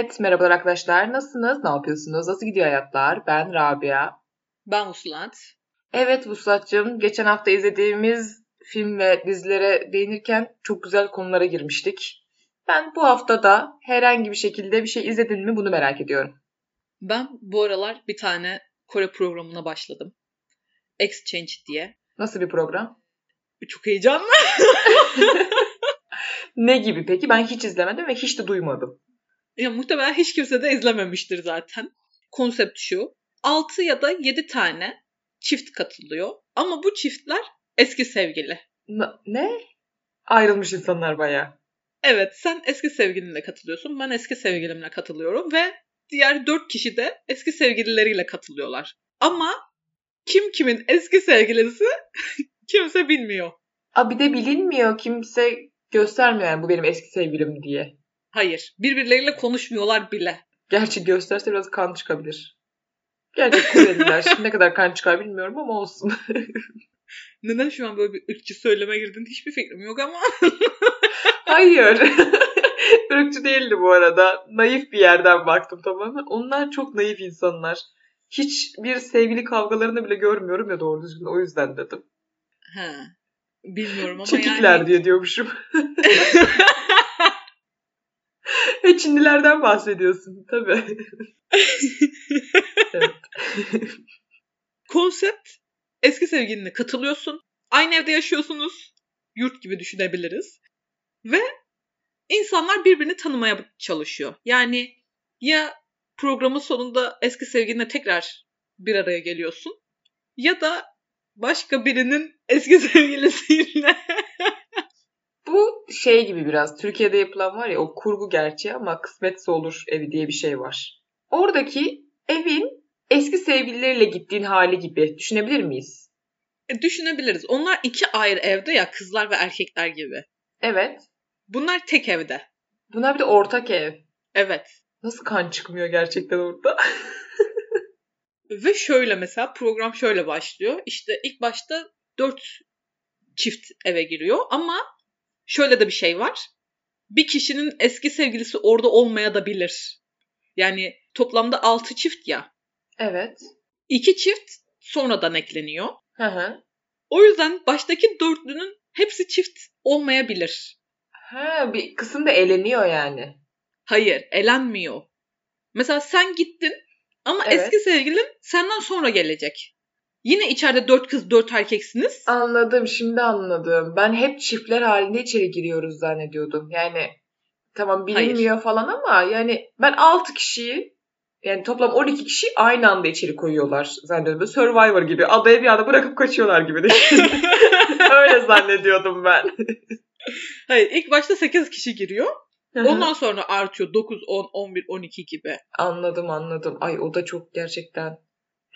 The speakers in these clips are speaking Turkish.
Evet, merhabalar arkadaşlar. Nasılsınız? Ne yapıyorsunuz? Nasıl gidiyor hayatlar? Ben Rabia. Ben Uslat. Evet Vuslat'cığım, geçen hafta izlediğimiz film ve dizilere değinirken çok güzel konulara girmiştik. Ben bu hafta da herhangi bir şekilde bir şey izledin mi bunu merak ediyorum. Ben bu aralar bir tane Kore programına başladım. Exchange diye. Nasıl bir program? Çok heyecanlı. ne gibi peki? Ben hiç izlemedim ve hiç de duymadım. Ya muhtemelen hiç kimse de izlememiştir zaten. Konsept şu. 6 ya da 7 tane çift katılıyor. Ama bu çiftler eski sevgili. Ne? Ayrılmış insanlar bayağı. Evet sen eski sevgilinle katılıyorsun. Ben eski sevgilimle katılıyorum ve diğer 4 kişi de eski sevgilileriyle katılıyorlar. Ama kim kimin eski sevgilisi kimse bilmiyor. Aa, bir de bilinmiyor. Kimse göstermiyor yani bu benim eski sevgilim diye. Hayır. Birbirleriyle konuşmuyorlar bile. Gerçi gösterse biraz kan çıkabilir. Gerçi Koreliler şimdi ne kadar kan çıkar bilmiyorum ama olsun. Neden şu an böyle bir ırkçı söyleme girdin hiçbir fikrim yok ama. Hayır. Irkçı değildi bu arada. Naif bir yerden baktım tamamen. Onlar çok naif insanlar. Hiçbir sevgili kavgalarını bile görmüyorum ya doğru düzgün. O yüzden dedim. He. Bilmiyorum ama Çekikler yani... diye diyormuşum. Çinlilerden bahsediyorsun tabii. evet. Konsept eski sevgiline katılıyorsun. Aynı evde yaşıyorsunuz. Yurt gibi düşünebiliriz. Ve insanlar birbirini tanımaya çalışıyor. Yani ya programın sonunda eski sevgiline tekrar bir araya geliyorsun ya da başka birinin eski sevgilisiyle Bu şey gibi biraz Türkiye'de yapılan var ya o kurgu gerçeği ama kısmetse olur evi diye bir şey var. Oradaki evin eski sevgilileriyle gittiğin hali gibi düşünebilir miyiz? E, düşünebiliriz. Onlar iki ayrı evde ya kızlar ve erkekler gibi. Evet. Bunlar tek evde. Bunlar bir de ortak ev. Evet. Nasıl kan çıkmıyor gerçekten orada? Ve şöyle mesela program şöyle başlıyor. İşte ilk başta dört çift eve giriyor ama şöyle de bir şey var. Bir kişinin eski sevgilisi orada olmaya da bilir. Yani toplamda altı çift ya. Evet. İki çift sonradan ekleniyor. Hı hı. O yüzden baştaki dörtlünün hepsi çift olmayabilir. Ha, bir kısım da eleniyor yani. Hayır, elenmiyor. Mesela sen gittin ama Evet. eski sevgilin senden sonra gelecek. Yine içeride dört kız dört erkeksiniz. Anladım, şimdi anladım. Ben hep çiftler halinde içeri giriyoruz zannediyordum. Yani tamam bilinmiyor falan ama yani ben 6 kişiyi yani toplam 12 kişi aynı anda içeri koyuyorlar zannediyordum. Böyle Survivor gibi. Adaya bir anda bırakıp kaçıyorlar gibi. düşün. Öyle zannediyordum ben. Hayır ilk başta 8 kişi giriyor. Ondan sonra artıyor 9, 10, 11, 12 gibi. Anladım anladım. Ay o da çok gerçekten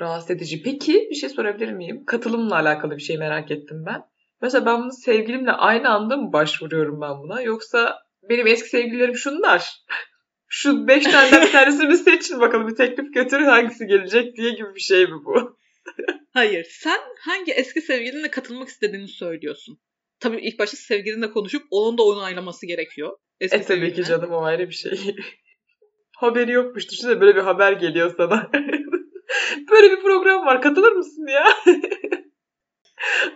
rahatsız edici. Peki bir şey sorabilir miyim? Katılımla alakalı bir şey merak ettim ben. Mesela ben bunu sevgilimle aynı anda mı başvuruyorum ben buna? Yoksa benim eski sevgililerim şunlar. Şu beş taneden bir tanesini seçin bakalım bir teklif götürün hangisi gelecek diye gibi bir şey mi bu? Hayır sen hangi eski sevgilinle katılmak istediğini söylüyorsun. Tabii ilk başta sevgilinle konuşup onun da onaylaması gerekiyor. Eski E tabii ki sevgiline. canım o ayrı bir şey. Haberi yokmuş. Düşünsene böyle bir haber geliyor sana. böyle bir program var. Katılır mısın ya?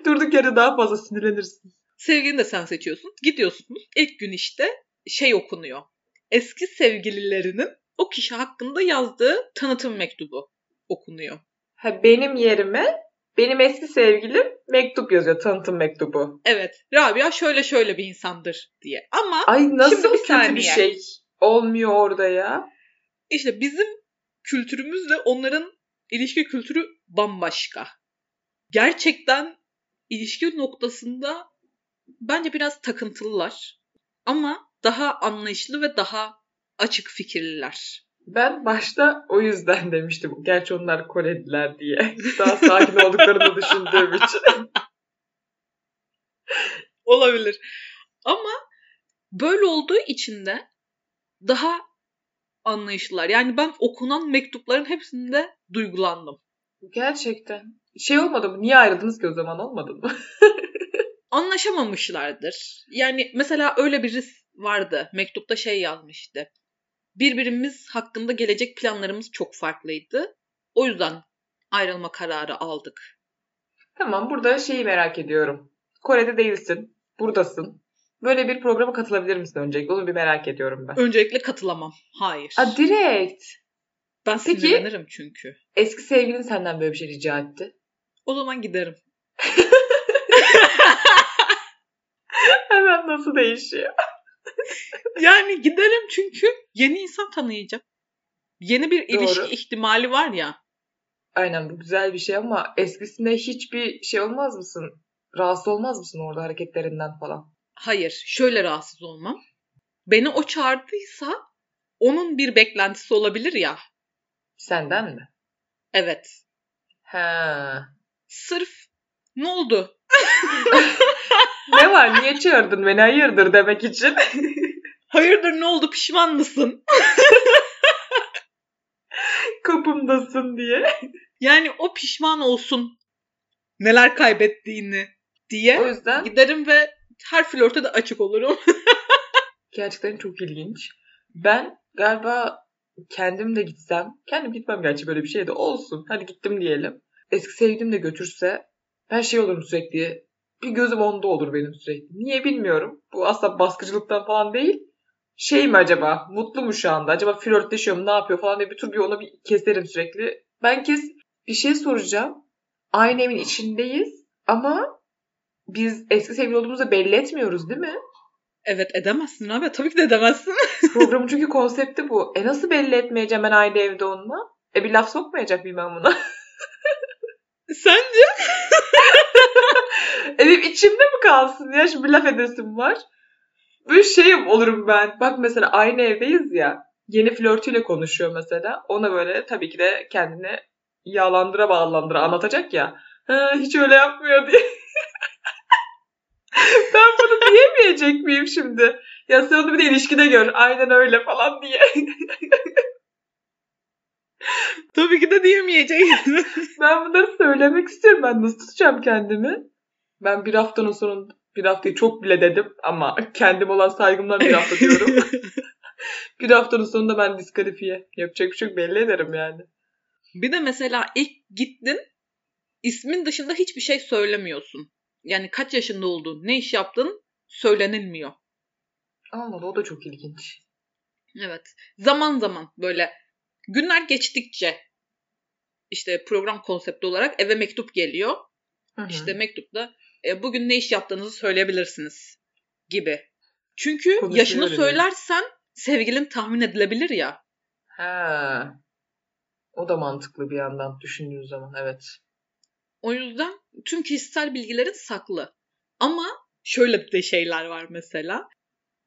Durduk yere daha fazla sinirlenirsin. Sevgilini de sen seçiyorsun. Gidiyorsunuz. İlk gün işte şey okunuyor. Eski sevgililerinin o kişi hakkında yazdığı tanıtım mektubu okunuyor. Ha, benim yerime benim eski sevgilim mektup yazıyor. Tanıtım mektubu. Evet, Rabia şöyle şöyle bir insandır diye. Ama Ay nasıl Şimdi bir kötü bir şey olmuyor orada ya. işte bizim kültürümüzle onların ilişki kültürü bambaşka. Gerçekten ilişki noktasında bence biraz takıntılılar. Ama daha anlayışlı ve daha açık fikirliler. Ben başta o yüzden demiştim. Gerçi onlar Koreliler diye. Daha sakin olduklarını düşündüğüm için. Olabilir. Ama böyle olduğu için de daha anlayışlılar. Yani ben okunan mektupların hepsinde duygulandım. Gerçekten. Şey olmadı mı? Niye ayrıldınız ki o zaman olmadı mı? Anlaşamamışlardır. Yani mesela öyle birisi vardı. Mektupta şey yazmıştı. birbirimiz hakkında gelecek planlarımız çok farklıydı. O yüzden ayrılma kararı aldık. Tamam burada şeyi merak ediyorum. Kore'de değilsin. Buradasın. Böyle bir programa katılabilir misin öncelikle? Onu bir merak ediyorum ben. Öncelikle katılamam. Hayır. Ha direkt. Ben peki- sinirlenirim çünkü. Eski sevgilin senden böyle bir şey rica etti. O zaman giderim. Hemen nasıl değişiyor? Yani giderim çünkü yeni insan tanıyacağım. Yeni bir Doğru. ilişki ihtimali var ya. Aynen bu güzel bir şey ama eskisinde hiçbir şey olmaz mısın? Rahatsız olmaz mısın orada hareketlerinden falan? Hayır, şöyle rahatsız olmam. Beni o çağırdıysa onun bir beklentisi olabilir ya. Senden mi? Evet. Ha. Sırf ne oldu? Ne var? Niye çağırdın beni? Hayırdır demek için. Hayırdır ne oldu pişman mısın? Kapımdasın diye. Yani o pişman olsun neler kaybettiğini diye O yüzden giderim ve her flörte de açık olurum. gerçekten çok ilginç. Ben galiba kendim de gitsem, kendim gitmem gerçi böyle bir şey de olsun. Hadi gittim diyelim. Eski sevgilim de götürse ben şey olurum sürekli. Bir gözüm onda olur benim sürekli. Niye bilmiyorum. Bu asla baskıcılıktan falan değil. Şey mi acaba? Mutlu mu şu anda? Acaba flörtleşiyor mu? Ne yapıyor falan diye bir tur bir ona bir keserim sürekli. Ben kes bir şey soracağım. Aynı evin içindeyiz ama biz eski sevgili olduğumuzu belli etmiyoruz değil mi? Evet edemezsin abi. Tabii ki de edemezsin. Programın çünkü konsepti bu. E nasıl belli etmeyeceğim ben aynı evde onunla? E bir laf sokmayacak mıyım ben buna? Sence? e benim içimde mi kalsın ya? Şimdi bir laf edesim var. Böyle şey olurum ben. Bak mesela aynı evdeyiz ya. Yeni flörtüyle konuşuyor mesela. Ona böyle tabii ki de kendini yağlandıra bağlandıra anlatacak ya. Ha, hiç öyle yapmıyor diye. ben bunu diyemeyecek miyim şimdi? Ya sen onu bir de ilişkide gör. Aynen öyle falan diye. Tabii ki de diyemeyeceksin. Ben bunları söylemek istiyorum. Ben nasıl tutacağım kendimi? Ben bir haftanın sonunda bir haftayı çok bile dedim ama kendim olan saygımdan bir hafta diyorum. bir haftanın sonunda ben diskalifiye. Yapacak bir şey belli ederim yani. Bir de mesela ilk gittin ismin dışında hiçbir şey söylemiyorsun. Yani kaç yaşında olduğun, ne iş yaptığın söylenilmiyor. Allah o da çok ilginç. Evet. Zaman zaman böyle günler geçtikçe işte program konsepti olarak eve mektup geliyor. Hı hı. İşte mektupta e, bugün ne iş yaptığınızı söyleyebilirsiniz gibi. Çünkü Konuşuyor yaşını öyle söylersen sevgilin tahmin edilebilir ya. Ha. O da mantıklı bir yandan düşündüğün zaman evet. O yüzden tüm kişisel bilgilerin saklı. Ama şöyle de şeyler var mesela.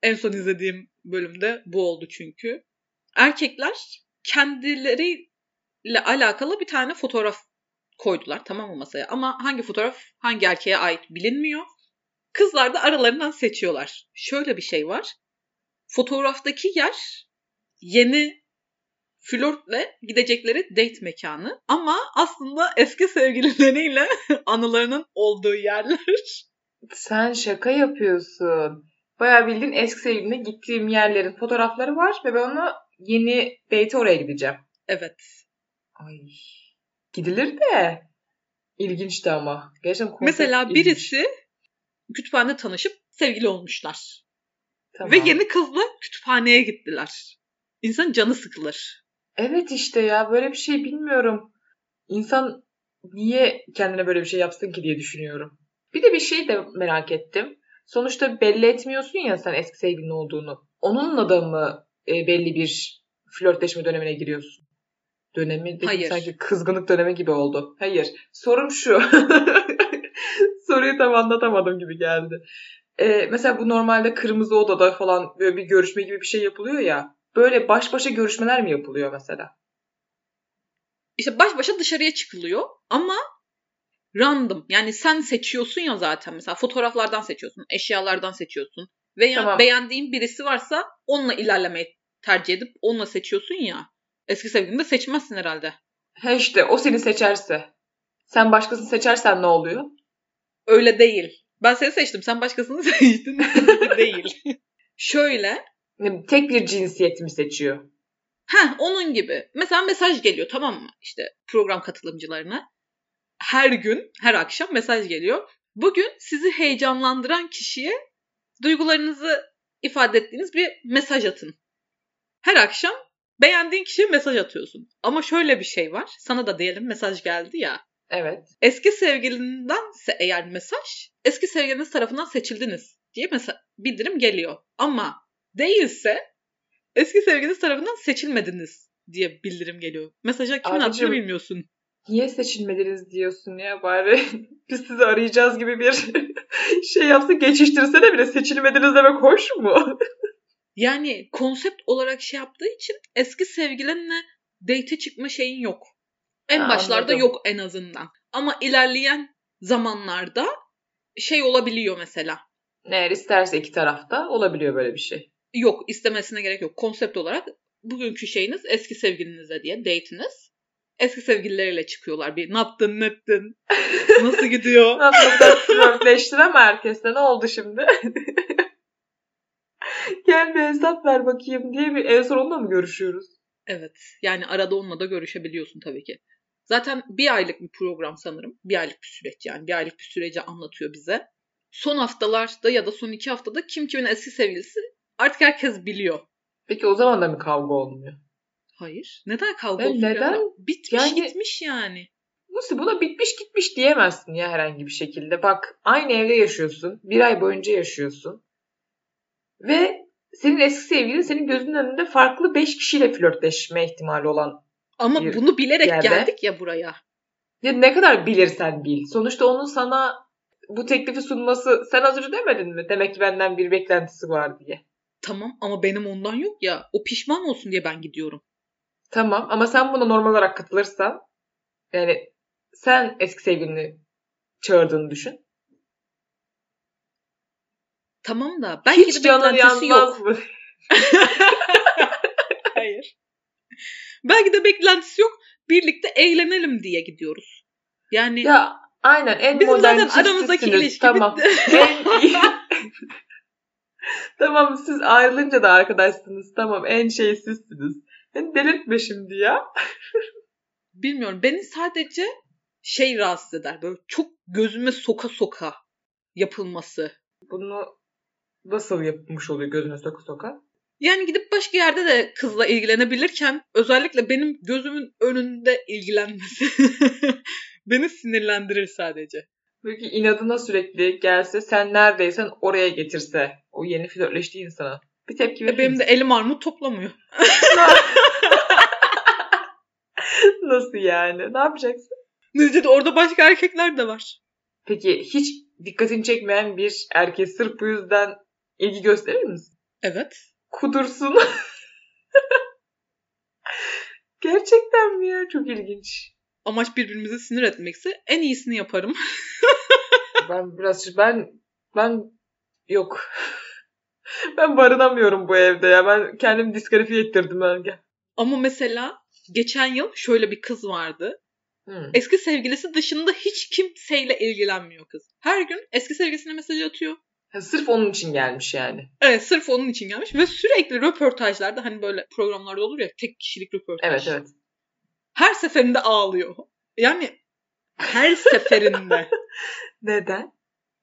En son izlediğim bölümde bu oldu çünkü. Erkekler kendileriyle alakalı bir tane fotoğraf koydular tamam mı masaya? Ama hangi fotoğraf hangi erkeğe ait bilinmiyor. Kızlar da aralarından seçiyorlar. Şöyle bir şey var. Fotoğraftaki yer yeni flörtle gidecekleri date mekanı. Ama aslında eski sevgilileriyle anılarının olduğu yerler. Sen şaka yapıyorsun. Bayağı bildiğin eski sevgilimle gittiğim yerlerin fotoğrafları var ve ben ona yeni date'e oraya gideceğim. Evet. Ay. Gidilir de. İlginçti ama. Gerçekten Mesela ilginç. birisi kütüphanede tanışıp sevgili olmuşlar. Tamam. Ve yeni kızla kütüphaneye gittiler. İnsan canı sıkılır. Evet işte ya böyle bir şey bilmiyorum. İnsan niye kendine böyle bir şey yapsın ki diye düşünüyorum. Bir de bir şey de merak ettim. Sonuçta belli etmiyorsun ya sen eski sevgilin olduğunu. Onunla da mı e, belli bir flörtleşme dönemine giriyorsun? Dönemi Hayır. sanki kızgınlık dönemi gibi oldu. Hayır. Sorum şu. Soruyu tam anlatamadım gibi geldi. E, mesela bu normalde kırmızı odada falan böyle bir görüşme gibi bir şey yapılıyor ya. Böyle baş başa görüşmeler mi yapılıyor mesela? İşte baş başa dışarıya çıkılıyor ama random. Yani sen seçiyorsun ya zaten. Mesela fotoğraflardan seçiyorsun, eşyalardan seçiyorsun. Veya Tamam. beğendiğin birisi varsa onunla ilerlemeyi tercih edip onunla seçiyorsun ya. Eski sevgilini de seçmezsin herhalde. He işte o seni seçerse. Sen başkasını seçersen ne oluyor? Öyle değil. Ben seni seçtim. Sen başkasını seçtin. değil. Şöyle. Tek bir cinsiyet mi seçiyor? Ha onun gibi. Mesela mesaj geliyor tamam mı? İşte program katılımcılarına. Her gün, her akşam mesaj geliyor. Bugün sizi heyecanlandıran kişiye duygularınızı ifade ettiğiniz bir mesaj atın. Her akşam beğendiğin kişiye mesaj atıyorsun. Ama şöyle bir şey var. Sana da diyelim mesaj geldi ya. Evet. Eski sevgilindense eğer mesaj, eski sevgiliniz tarafından seçildiniz diye mesela bildirim geliyor. Ama değilse eski sevgiliniz tarafından seçilmediniz diye bildirim geliyor. Mesaja kimin Abicim, attığını bilmiyorsun. Niye seçilmediniz diyorsun ya bari biz sizi arayacağız gibi bir şey yapsa geçiştirsene bile seçilmediniz demek hoş mu? Yani konsept olarak şey yaptığı için eski sevgilinle date çıkma şeyin yok. En Ha, başlarda anladım. yok en azından. Ama ilerleyen zamanlarda şey olabiliyor mesela. Eğer isterse iki tarafta olabiliyor böyle bir şey. Yok istemesine gerek yok. Konsept olarak bugünkü şeyiniz eski sevgilinize diye date'iniz. Eski sevgilileriyle çıkıyorlar. Bir ne yaptın ne ettin? Nasıl gidiyor? Nasıl flörtleştireme herkesle ne oldu şimdi? Gel bir hesap ver bakayım diye bir en son onunla mı görüşüyoruz? Evet. Yani arada onunla da görüşebiliyorsun tabii ki. Zaten bir aylık bir program sanırım. Bir aylık bir süreç yani. Bir aylık bir süreci anlatıyor bize. Son haftalarda ya da son iki haftada kim kimin eski sevgilisi artık herkes biliyor. Peki o zaman da mı kavga olmuyor? Hayır. Neden kavga Ben olsun? neden? Bitmiş Yani- gitmiş yani. Nasıl buna bitmiş gitmiş diyemezsin ya herhangi bir şekilde. Bak aynı evde yaşıyorsun. Bir ay boyunca yaşıyorsun. Ve senin eski sevgilin senin gözünün önünde farklı beş kişiyle flörtleşme ihtimali olan. Ama Bir bunu bilerek yerde- geldik ya buraya. Ya ne kadar bilirsen bil. Sonuçta onun sana bu teklifi sunması sen az önce demedin mi? Demek ki benden bir beklentisi var diye. Tamam ama benim ondan yok ya. O pişman olsun diye ben gidiyorum. Tamam ama sen buna normal olarak katılırsan yani sen eski sevgilini çağırdığını düşün. Tamam da belki Hiç de beklentisi yok. mı? Hayır. Belki de beklentisi yok. Birlikte eğlenelim diye gidiyoruz. Yani Ya aynen en bizim modern zaten aramızdaki ilişki Tamam. bitti. en iyi. tamam siz ayrılınca da arkadaşsınız. Tamam en şey sizsiniz. Beni delirtme şimdi ya. Bilmiyorum. Beni sadece şey rahatsız eder. Böyle çok gözüme soka soka yapılması. Bunu nasıl yapmış oluyor gözüne soka soka? Yani gidip başka yerde de kızla ilgilenebilirken özellikle benim gözümün önünde ilgilenmesi beni sinirlendirir sadece. Böyle inadına sürekli gelse sen neredeysen oraya getirse o yeni flörtleştiği insana. Bir tepki verir E benim de elim armut toplamıyor. Nasıl yani? Ne yapacaksın? Neticede orada başka erkekler de var. Peki hiç dikkatini çekmeyen bir erkeğe sırf bu yüzden ilgi gösterir misin? Evet. Kudursun. Gerçekten mi ya? Çok ilginç. Amaç birbirimizi sinir etmekse en iyisini yaparım. Ben biraz ben ben yok. ben barınamıyorum bu evde ya. Ben kendimi diskalifiye ettirdim Özge. Ama mesela geçen yıl şöyle bir kız vardı. Hmm. Eski sevgilisi dışında hiç kimseyle ilgilenmiyor kız. Her gün eski sevgilisine mesaj atıyor. Ha, Sırf onun için gelmiş yani. Evet sırf onun için gelmiş ve sürekli röportajlarda hani böyle programlarda olur ya tek kişilik röportaj. Evet evet. Her seferinde ağlıyor. Yani her seferinde. Neden?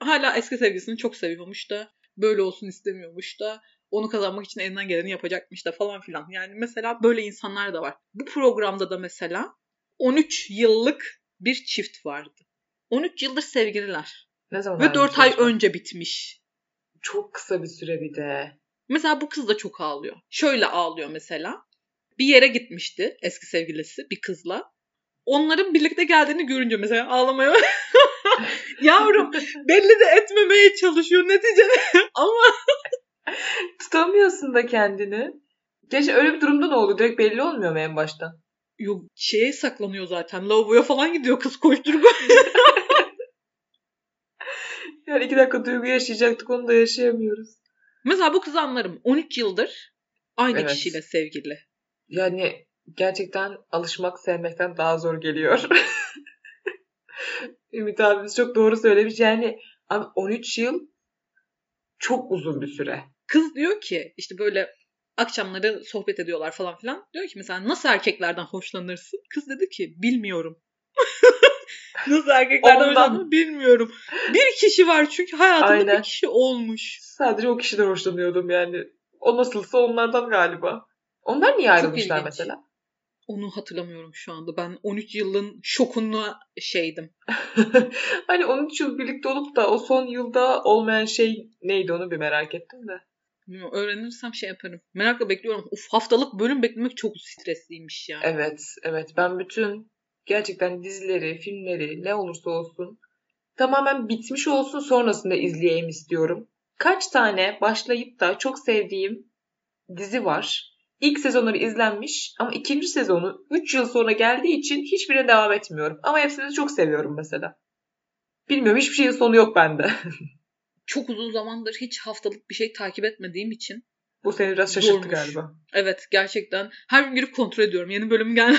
Hala eski sevgilisini çok seviyormuş da böyle olsun istemiyormuş da onu kazanmak için elinden geleni yapacakmış da falan filan. Yani mesela böyle insanlar da var. Bu programda da mesela 13 yıllık bir çift vardı. 13 yıldır sevgililer. Ne zaman Ve 4 ay önce bitmiş. Çok kısa bir süre bir de. Mesela bu kız da çok ağlıyor. Şöyle ağlıyor mesela. Bir yere gitmişti eski sevgilisi bir kızla. Onların birlikte geldiğini görünce mesela ağlamaya Yavrum belli de etmemeye çalışıyor neticede. Ama Tutamıyorsun da kendini. Gerçi öyle bir durumda ne oldu? Direkt belli olmuyor mu en baştan? yok şeye saklanıyor zaten. Lavaboya falan gidiyor kız koşturma. Yani iki dakika duygu yaşayacaktık onu da yaşayamıyoruz. mesela bu kızı anlarım. 13 yıldır aynı Evet. kişiyle sevgili. Yani gerçekten alışmak sevmekten daha zor geliyor. Ümit abimiz çok doğru söylemiş. Yani abi 13 yıl çok uzun bir süre. Kız diyor ki işte böyle Akşamları sohbet ediyorlar falan filan. Diyor ki mesela nasıl erkeklerden hoşlanırsın? Kız dedi ki bilmiyorum. nasıl erkeklerden Ondan. hoşlandığını bilmiyorum. Bir kişi var çünkü hayatında Aynen. bir kişi olmuş. Sadece o kişiden hoşlanıyordum yani. O nasılsa onlardan galiba. Onlar niye ayrılmışlar ilginç. mesela? Onu hatırlamıyorum şu anda. Ben 13 yılın şokuna şeydim. hani 13 yıl birlikte olup da o son yılda olmayan şey neydi onu bir merak ettim de. Bilmiyorum, Öğrenirsem şey yaparım. Merakla bekliyorum. Uf haftalık bölüm beklemek çok stresliymiş ya. Evet, evet. Ben bütün gerçekten dizileri, filmleri ne olursa olsun tamamen bitmiş olsun sonrasında izleyeyim istiyorum. Kaç tane başlayıp da çok sevdiğim dizi var. İlk sezonları izlenmiş ama ikinci sezonu 3 yıl sonra geldiği için hiçbirine devam etmiyorum. Ama hepsini çok seviyorum mesela. Bilmiyorum hiçbir şeyin sonu yok bende. Çok uzun zamandır hiç haftalık bir şey takip etmediğim için. Bu seni biraz şaşırttı Zormuş. galiba. Evet gerçekten her gün girip kontrol ediyorum. Yeni bölüm gel.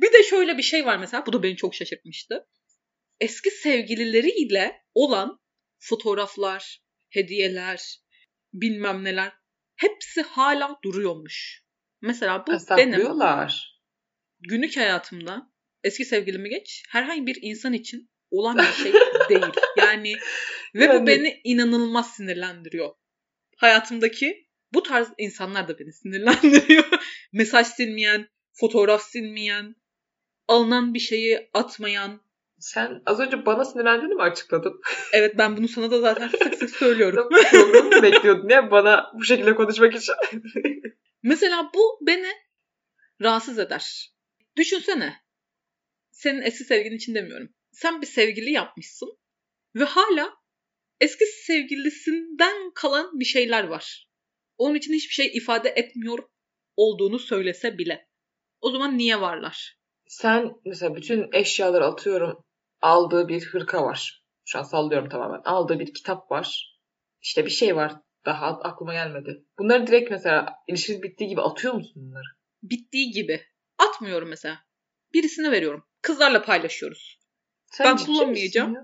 bir de şöyle bir şey var mesela. Bu da beni çok şaşırtmıştı. Eski sevgilileriyle olan fotoğraflar, hediyeler, bilmem neler hepsi hala duruyormuş. Mesela bu benim günlük hayatımda eski sevgilimi geç herhangi bir insan için olan bir şey değil. Yani ve Yani- bu beni inanılmaz sinirlendiriyor. Hayatımdaki bu tarz insanlar da beni sinirlendiriyor. Mesaj silmeyen, fotoğraf silmeyen, alınan bir şeyi atmayan. Sen az önce bana sinirlendiğini mi açıkladın? Evet ben bunu sana da zaten sık sık söylüyorum. Programı mı bekliyordun ya bana bu şekilde konuşmak için? Mesela bu beni rahatsız eder. Düşünsene. Senin eski sevgilin için demiyorum. Sen bir sevgili yapmışsın ve hala eski sevgilisinden kalan bir şeyler var. Onun için hiçbir şey ifade etmiyor olduğunu söylese bile. O zaman niye varlar? Sen mesela bütün eşyaları atıyorum aldığı bir hırka var. Şu an sallıyorum tamamen. Aldığı bir kitap var. İşte bir şey var. Daha aklıma gelmedi. Bunları direkt mesela ilişkiniz bittiği gibi atıyor musun bunları? Bittiği gibi. Atmıyorum mesela. Birisine veriyorum. Kızlarla paylaşıyoruz. Sen Ben kullanmayacağım.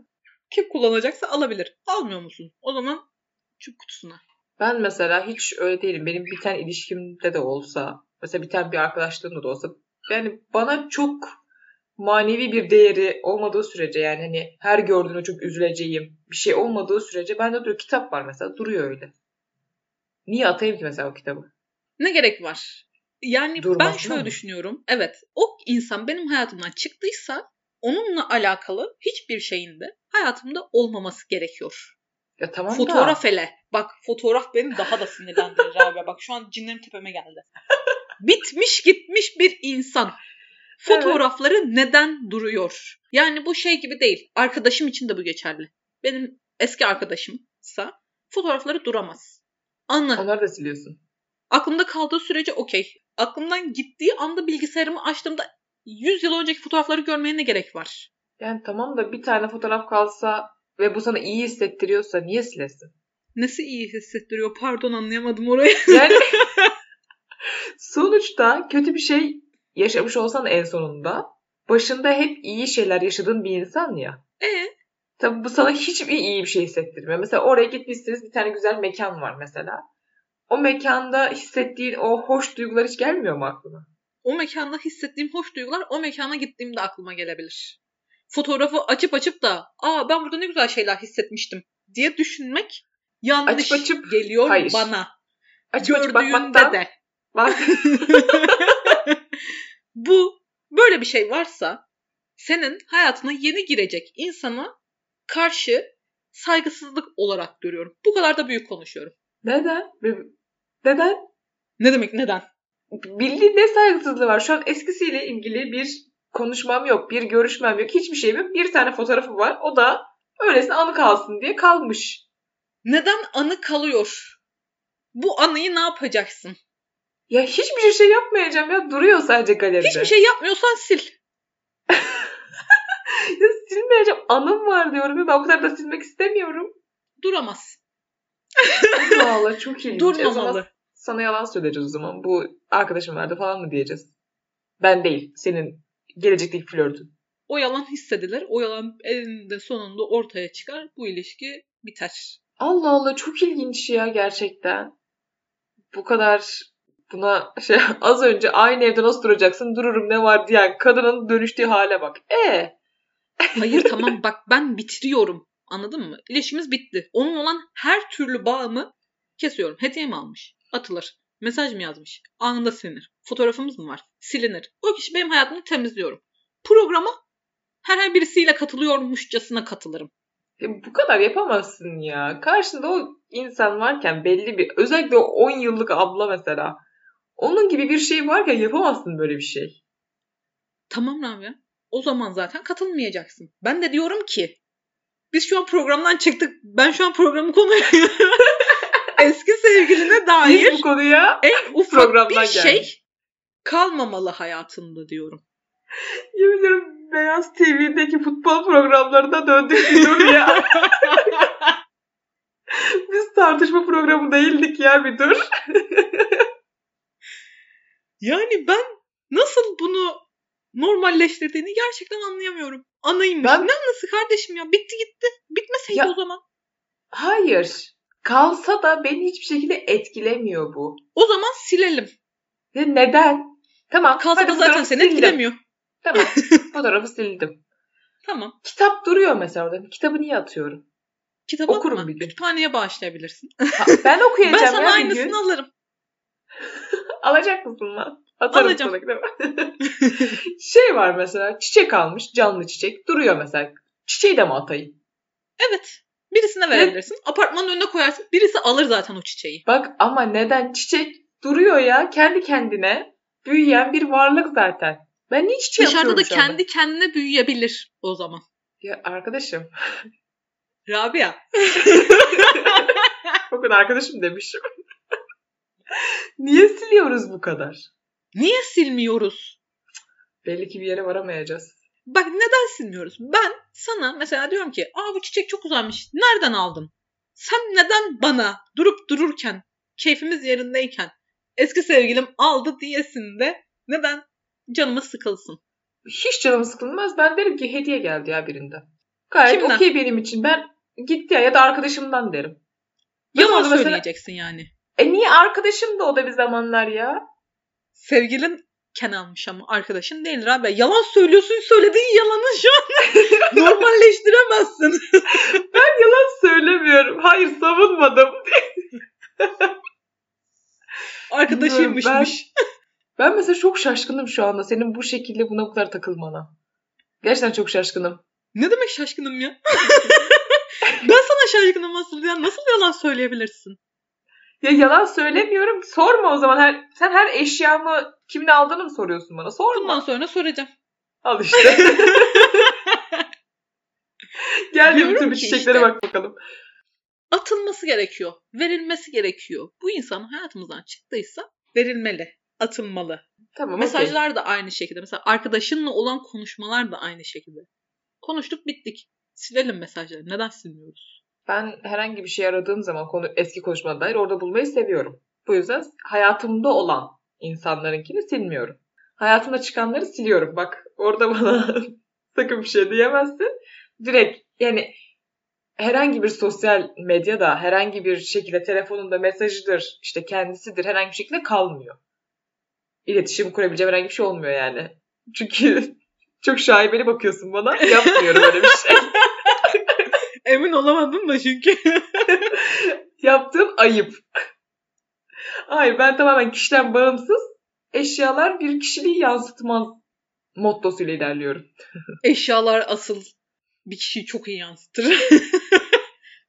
Kim kullanacaksa alabilir. Almıyor musun? O zaman çöp kutusuna. Ben mesela hiç öyle değilim. Benim biten ilişkimde de olsa, mesela biten bir arkadaşlığımda da olsa, yani bana çok manevi bir değeri olmadığı sürece yani hani her gördüğüne çok üzüleceğim bir şey olmadığı sürece bende duruyor. Kitap var mesela duruyor öyle. Niye atayım ki mesela o kitabı? Ne gerek var? Yani ben Durmasına şöyle mı? düşünüyorum. Evet o insan benim hayatımdan çıktıysa onunla alakalı hiçbir şeyin de hayatımda olmaması gerekiyor. Ya tamam da Fotoğraf hele. Bak fotoğraf beni daha da sinirlendirir abi. Bak şu an cinlerim tepeme geldi. Bitmiş gitmiş bir insan. Fotoğrafları neden duruyor? Yani bu şey gibi değil. Arkadaşım için de bu geçerli. Benim eski arkadaşımsa fotoğrafları duramaz. Anı. onları da siliyorsun. Aklımda kaldığı sürece okey. Aklımdan gittiği anda bilgisayarımı açtığımda 100 yıl önceki fotoğrafları görmeye ne gerek var? Yani tamam da bir tane fotoğraf kalsa ve bu sana iyi hissettiriyorsa niye silesin? Nasıl iyi hissettiriyor? Pardon anlayamadım orayı. Yani sonuçta kötü bir şey yaşamış olsan en sonunda başında hep iyi şeyler yaşadığın bir insan ya. E Tabii bu sana hiçbir iyi bir şey hissettirmiyor. Mesela oraya gitmişsiniz bir tane güzel mekan var mesela. O mekanda hissettiğin o hoş duygular hiç gelmiyor mu aklına? o mekanda hissettiğim hoş duygular o mekana gittiğimde aklıma gelebilir. Fotoğrafı açıp açıp da aa ben burada ne güzel şeyler hissetmiştim diye düşünmek yanlış Açıp açıp- geliyor Hayır. bana. Açıp açıp Gördüğünde bakmaktan de. bak. Bu böyle bir şey varsa senin hayatına yeni girecek insana karşı saygısızlık olarak görüyorum. Bu kadar da büyük konuşuyorum. Neden? Neden? Ne demek neden? Bildiğin ne saygısızlığı var? Şu an eskisiyle ilgili bir konuşmam yok, bir görüşmem yok, hiçbir şeyim yok. Bir tane fotoğrafı var. O da öylesine anı kalsın diye kalmış. Neden anı kalıyor? Bu anıyı ne yapacaksın? Ya hiçbir şey yapmayacağım ya. Duruyor sadece galeride. Hiçbir şey yapmıyorsan sil. Ya silmeyeceğim. Anım var diyorum ya. Ben o kadar da silmek istemiyorum. Duramaz. Allah Allah çok ilginç. Durmamalı. sana yalan söyleyeceğiz o zaman. Bu arkadaşım vardı falan mı diyeceğiz. Ben değil. Senin gelecekteki flörtün. O yalan hissedilir. O yalan elinde sonunda ortaya çıkar. Bu ilişki biter. Allah Allah çok ilginç ya gerçekten. bu kadar buna şey az önce aynı evde nasıl duracaksın dururum ne var diyen kadının dönüştüğü hale bak. E Hayır tamam bak ben bitiriyorum. Anladın mı? İlişkimiz bitti. Onun olan her türlü bağımı kesiyorum. Hediye mi almış? Atılır. Mesaj mı yazmış? Anında silinir. Fotoğrafımız mı var? Silinir. O kişi benim hayatımı temizliyorum. Programa herhangi birisiyle katılıyormuşçasına katılırım. E, bu kadar yapamazsın ya. Karşında o insan varken belli bir özellikle o 10 yıllık abla mesela. Onun gibi bir şey varken yapamazsın böyle bir şey. Tamam Rabia. O zaman zaten katılmayacaksın. Ben de diyorum ki biz şu an programdan çıktık. Ben şu an programı konuyu eski sevgiline dair Biz bu konuya en ufak programdan bir şey geldik. kalmamalı hayatında diyorum. yemin ediyorum Beyaz TV'deki futbol programlarına döndük bir ya. Biz tartışma programı değildik ya bir dur. Yani ben nasıl bunu normalleştirdiğini gerçekten anlayamıyorum. Anaymış. Ben- Ne anası kardeşim ya? Bitti gitti. Bitmeseydi Ya- o zaman. Hayır. Kalsa da beni hiçbir şekilde etkilemiyor bu. O zaman silelim. Ve neden? Tamam. Kalsa da zaten seni sildim. etkilemiyor. Tamam. Fotoğrafı sildim. Tamam. Kitap duruyor mesela orada. Kitabı niye atıyorum? Kitabı Okurum bir gün. Kütüphaneye bağışlayabilirsin. Ha, ben okuyacağım ben sana ya aynısını gün. alırım. Alacak mısın lan? Atarım Alacağım. sana değil mi? şey var mesela çiçek almış canlı çiçek duruyor mesela. Çiçeği de mi atayım? Evet. Birisine verebilirsin. Apartmanın önüne koyarsın. Birisi alır zaten o çiçeği. Bak ama neden çiçek duruyor ya kendi kendine büyüyen bir varlık zaten. Ben niye çiçeği Dışarıda da kendi kendine büyüyebilir o zaman. Ya arkadaşım. Rabia. Bakın arkadaşım demişim. Niye siliyoruz bu kadar? Niye silmiyoruz? Belli ki bir yere varamayacağız. Bak neden silmiyoruz? Ben sana mesela diyorum ki aa bu çiçek çok güzelmiş. Nereden aldın? Sen neden bana durup dururken keyfimiz yerindeyken eski sevgilim aldı diyesin de neden canımı sıkılsın? Hiç canım sıkılmaz. Ben derim ki hediye geldi ya birinden. Gayet okey benim için. Ben gitti ya ya da arkadaşımdan derim. Yalan söyleyeceksin yani. E niye arkadaşım da o da bir zamanlar ya? Sevgilin ken almış ama arkadaşın değildir abi. Yalan söylüyorsun söylediğin yalanı şu an normalleştiremezsin. Yalan söylemiyorum. Hayır savunmadım. Arkadaşıymışmış. Ben mesela çok şaşkınım şu anda senin bu şekilde buna bu kadar takılmana. Gerçekten çok şaşkınım. Ne demek şaşkınım ya? ben sana şaşkınım asıl ya. Nasıl yalan söyleyebilirsin? Ya yalan söylemiyorum. Sorma o zaman. Her, sen her eşyamı kimin aldığını mı soruyorsun bana? Sorma. Bundan sonra soracağım. Al işte. Gel de bütün çiçeklere işte. bak bakalım. Atılması gerekiyor. Verilmesi gerekiyor. Bu insan hayatımızdan çıktıysa verilmeli. Atılmalı. Tamam. Mesajlar da aynı şekilde. Mesela arkadaşınla olan konuşmalar da aynı şekilde. Konuştuk bittik. Silelim mesajları. Neden silmiyoruz? Ben herhangi bir şey aradığım zaman konu eski konuşmana dair orada bulmayı seviyorum. Bu yüzden hayatımda olan insanlarınkini silmiyorum. Hayatımda çıkanları siliyorum. Bak orada bana sakın bir şey diyemezsin. Direkt yani herhangi bir sosyal medyada herhangi bir şekilde telefonunda mesajıdır, işte kendisidir herhangi bir şekilde kalmıyor. İletişim kurabileceğim herhangi bir şey olmuyor yani. Çünkü çok şaibeli bakıyorsun bana. Yapmıyorum öyle bir şey. Emin olamadım da çünkü. Yaptığım ayıp. Hayır ben tamamen kişiden bağımsız eşyalar bir kişiliği yansıtmaz mottosuyla ilerliyorum. Eşyalar asıl bir kişiyi çok iyi yansıtır.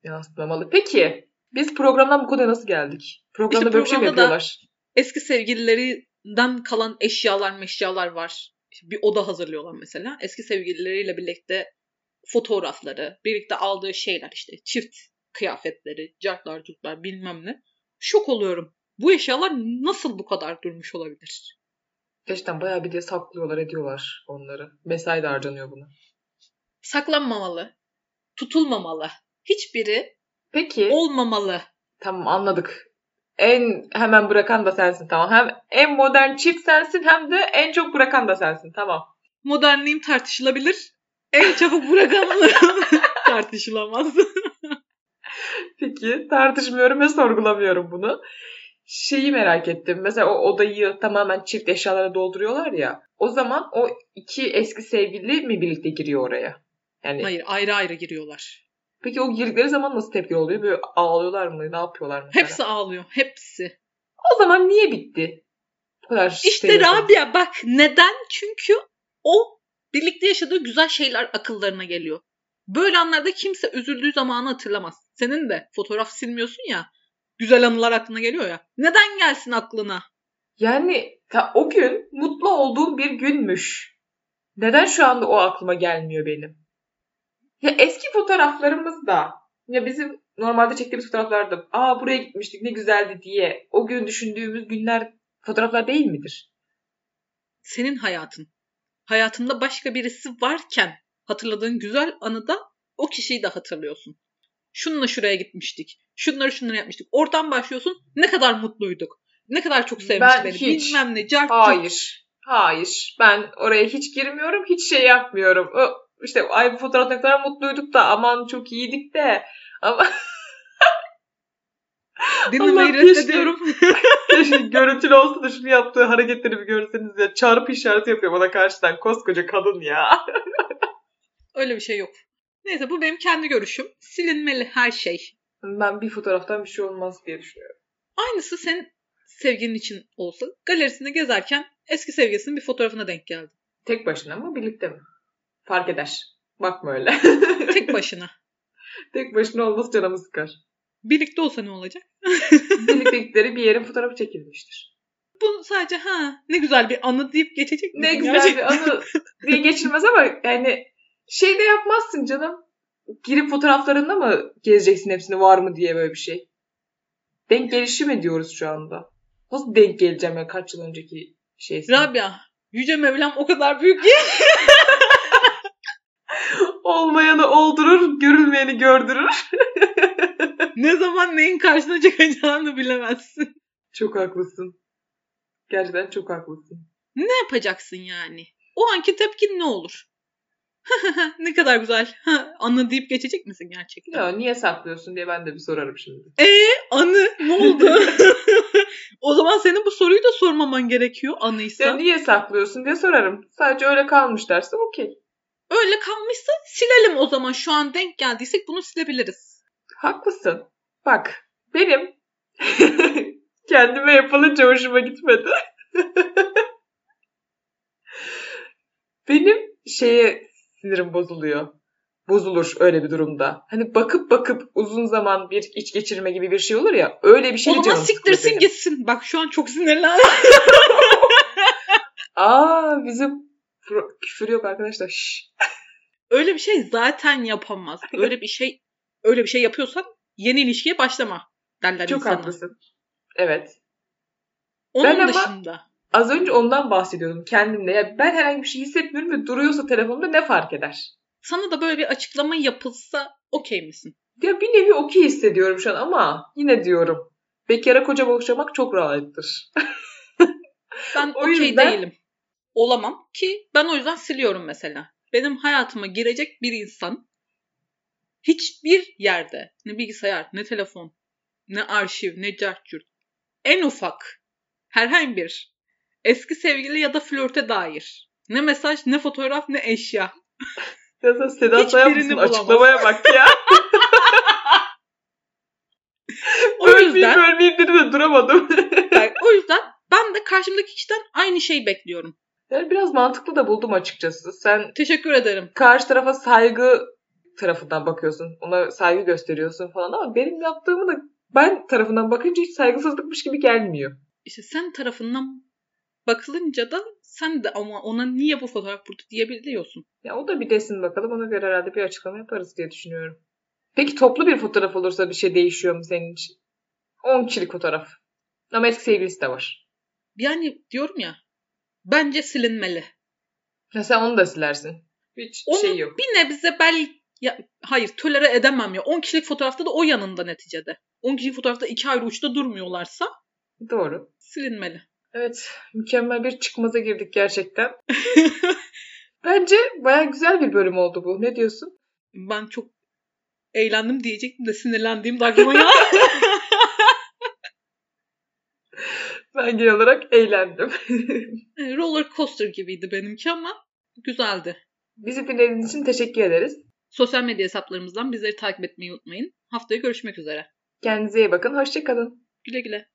Yansıtmamalı. Peki biz programdan bu konuya nasıl geldik? Programda İşte böyle bir şey mi yapıyorlar? Eski sevgililerinden kalan eşyalar meşyalar var. İşte bir oda hazırlıyorlar mesela. Eski sevgilileriyle birlikte fotoğrafları, birlikte aldığı şeyler işte çift kıyafetleri, cartlar curtlar bilmem ne. Şok oluyorum. Bu eşyalar nasıl bu kadar durmuş olabilir? Gerçekten bayağı bir de saklıyorlar ediyorlar onları. Mesai de harcanıyor buna. Saklanmamalı, tutulmamalı. Hiçbiri Peki olmamalı. tamam anladık. En hemen bırakan da sensin tamam. Hem en modern çift sensin hem de en çok bırakan da sensin tamam. Modernliğim tartışılabilir. En çabuk bırakanlı tartışılamaz. Peki tartışmıyorum ve sorgulamıyorum bunu. şeyi merak ettim. Mesela o odayı tamamen çift eşyalara dolduruyorlar ya. O zaman o iki eski sevgili mi birlikte giriyor oraya? Yani Hayır ayrı ayrı giriyorlar. peki o girdikleri zaman nasıl tepki oluyor? Böyle ağlıyorlar mı? Ne yapıyorlar mesela? Hepsi ağlıyor. Hepsi. O zaman niye bitti? Bu kadar İşte seviyorsanız. Rabia bak neden? Çünkü o birlikte yaşadığı güzel şeyler akıllarına geliyor. Böyle anlarda kimse üzüldüğü zamanı hatırlamaz. Senin de fotoğraf silmiyorsun ya. Güzel anılar aklına geliyor ya. Neden gelsin aklına? Yani ta, o gün mutlu olduğum bir günmüş. Neden şu anda o aklıma gelmiyor benim? Ya eski fotoğraflarımız da ya bizim normalde çektiğimiz fotoğraflarda aa buraya gitmiştik ne güzeldi diye o gün düşündüğümüz günler fotoğraflar değil midir? Senin hayatın. Hayatında başka birisi varken hatırladığın güzel anıda o kişiyi de hatırlıyorsun. Şununla şuraya gitmiştik. Şunları şunları yapmıştık. Oradan başlıyorsun. Ne kadar mutluyduk. Ne kadar çok sevmişti Ben beni. hiç. Bilmem ne. Cart. Hayır. Hayır. Ben oraya hiç girmiyorum. Hiç şey yapmıyorum. O, işte ay bu fotoğrafta kadar mutluyduk da aman çok iyiydik de. Ama Dinlemeyi reddediyorum. Görüntülü olsa da şunu yaptığı hareketleri bir görseniz ya. Çarpı işareti yapıyor bana karşıdan. Koskoca kadın ya. Öyle bir şey yok. Neyse bu benim kendi görüşüm. Silinmeli her şey. Ben bir fotoğraftan bir şey olmaz diye düşünüyorum. Aynısı senin sevgilin için olsa galerisinde gezerken eski sevgilisinin bir fotoğrafına denk geldi. Tek başına mı birlikte mi? Fark eder. Bakma öyle. Tek başına. Tek başına olması canımı sıkar. Birlikte olsa ne olacak? Birliktelikleri bir yerin fotoğrafı çekilmiştir. Bu sadece ha ne güzel bir anı deyip geçecek Ne misin güzel gerçekten? bir anı diye geçilmez ama yani şey de yapmazsın canım. Girip fotoğraflarında mı gezeceksin hepsini var mı diye böyle bir şey. Denk gelişi mi diyoruz şu anda? Nasıl denk geleceğim ya kaç yıl önceki şeysin? Rabia, Yüce Mevlam o kadar büyük ki Olmayanı oldurur, görülmeyeni gördürür. ne zaman neyin karşına çıkacağını bilemezsin. Çok haklısın. Gerçekten çok haklısın. Ne yapacaksın yani? O anki tepkin ne olur? ne kadar güzel. Anı deyip geçecek misin gerçekten? Ya niye saklıyorsun diye ben de bir sorarım şimdi. Anı ne oldu? o zaman senin bu soruyu da sormaman gerekiyor anıysa. Ya niye saklıyorsun diye sorarım. Sadece öyle kalmış derse okey. Öyle kalmışsa silelim o zaman. Şu an denk geldiysek bunu silebiliriz. Haklısın. Bak benim kendime yapılınca hoşuma gitmedi. benim şeye sinirim bozuluyor. Bozulur öyle bir durumda. Hani bakıp bakıp uzun zaman bir iç geçirme gibi bir şey olur ya. Öyle bir şey o zaman siktirsin benim. gitsin. Bak şu an çok sinirlendim. Aa bizim küfür yok arkadaşlar. Şşş. öyle bir şey zaten yapamaz. Öyle bir şey öyle bir şey yapıyorsan yeni ilişkiye başlama derler Çok insana. haklısın. Evet. Onun Ben ama- dışında Az önce ondan bahsediyordum kendimle. Ya ben herhangi bir şey hissetmiyorum ve duruyorsa telefonumda ne fark eder? sana da böyle bir açıklama yapılsa okey misin? Ya bir nevi okey hissediyorum şu an ama yine diyorum. Bekara koca boşamak çok rahattır. Ben okey yüzden- değilim. Olamam ki ben o yüzden siliyorum mesela. Benim hayatıma girecek bir insan hiçbir yerde ne bilgisayar, ne telefon, ne arşiv, ne cartcurt en ufak herhangi bir eski sevgili ya da flörte dair ne mesaj, ne fotoğraf, ne eşya. Ya sen Sedat bulamaz. Açıklamaya bak ya. O ölmeyeyim yüzden, ölmeyeyim dedi de duramadım. yani o yüzden ben de karşımdaki kişiden aynı şeyi bekliyorum. yani biraz mantıklı da buldum açıkçası. Sen Teşekkür ederim. karşı tarafa saygı tarafından bakıyorsun. Ona saygı gösteriyorsun falan ama benim yaptığımı da ben tarafından bakınca hiç saygısızlıkmış gibi gelmiyor. İşte sen tarafından bakılınca da sen de ama ona niye bu fotoğraf burada diyebiliyorsun. Ya o da bir desin bakalım. Ona göre herhalde bir açıklama yaparız diye düşünüyorum. Peki toplu bir fotoğraf olursa bir şey değişiyor mu senin için? 10 kişilik fotoğraf. Ama eski sevgilisi de var. Yani diyorum ya bence silinmeli. Ya sen onu da silersin. Hiç Onu şey yok. bir nebze bel ya, hayır tolere edemem ya. 10 kişilik fotoğrafta da o yanında neticede. 10 kişilik fotoğrafta iki ayrı uçta durmuyorlarsa Doğru. silinmeli. Evet. Mükemmel bir çıkmaza girdik gerçekten. Bence baya güzel bir bölüm oldu bu. Ne diyorsun? Ben çok eğlendim diyecektim de sinirlendiğim de aklıma geldi. Ben genel olarak eğlendim. E, Roller coaster gibiydi benimki ama güzeldi. Bizi dinlediğiniz için teşekkür ederiz. Sosyal medya hesaplarımızdan bizleri takip etmeyi unutmayın. Haftaya görüşmek üzere. Kendinize iyi bakın. Hoşçakalın. Güle güle.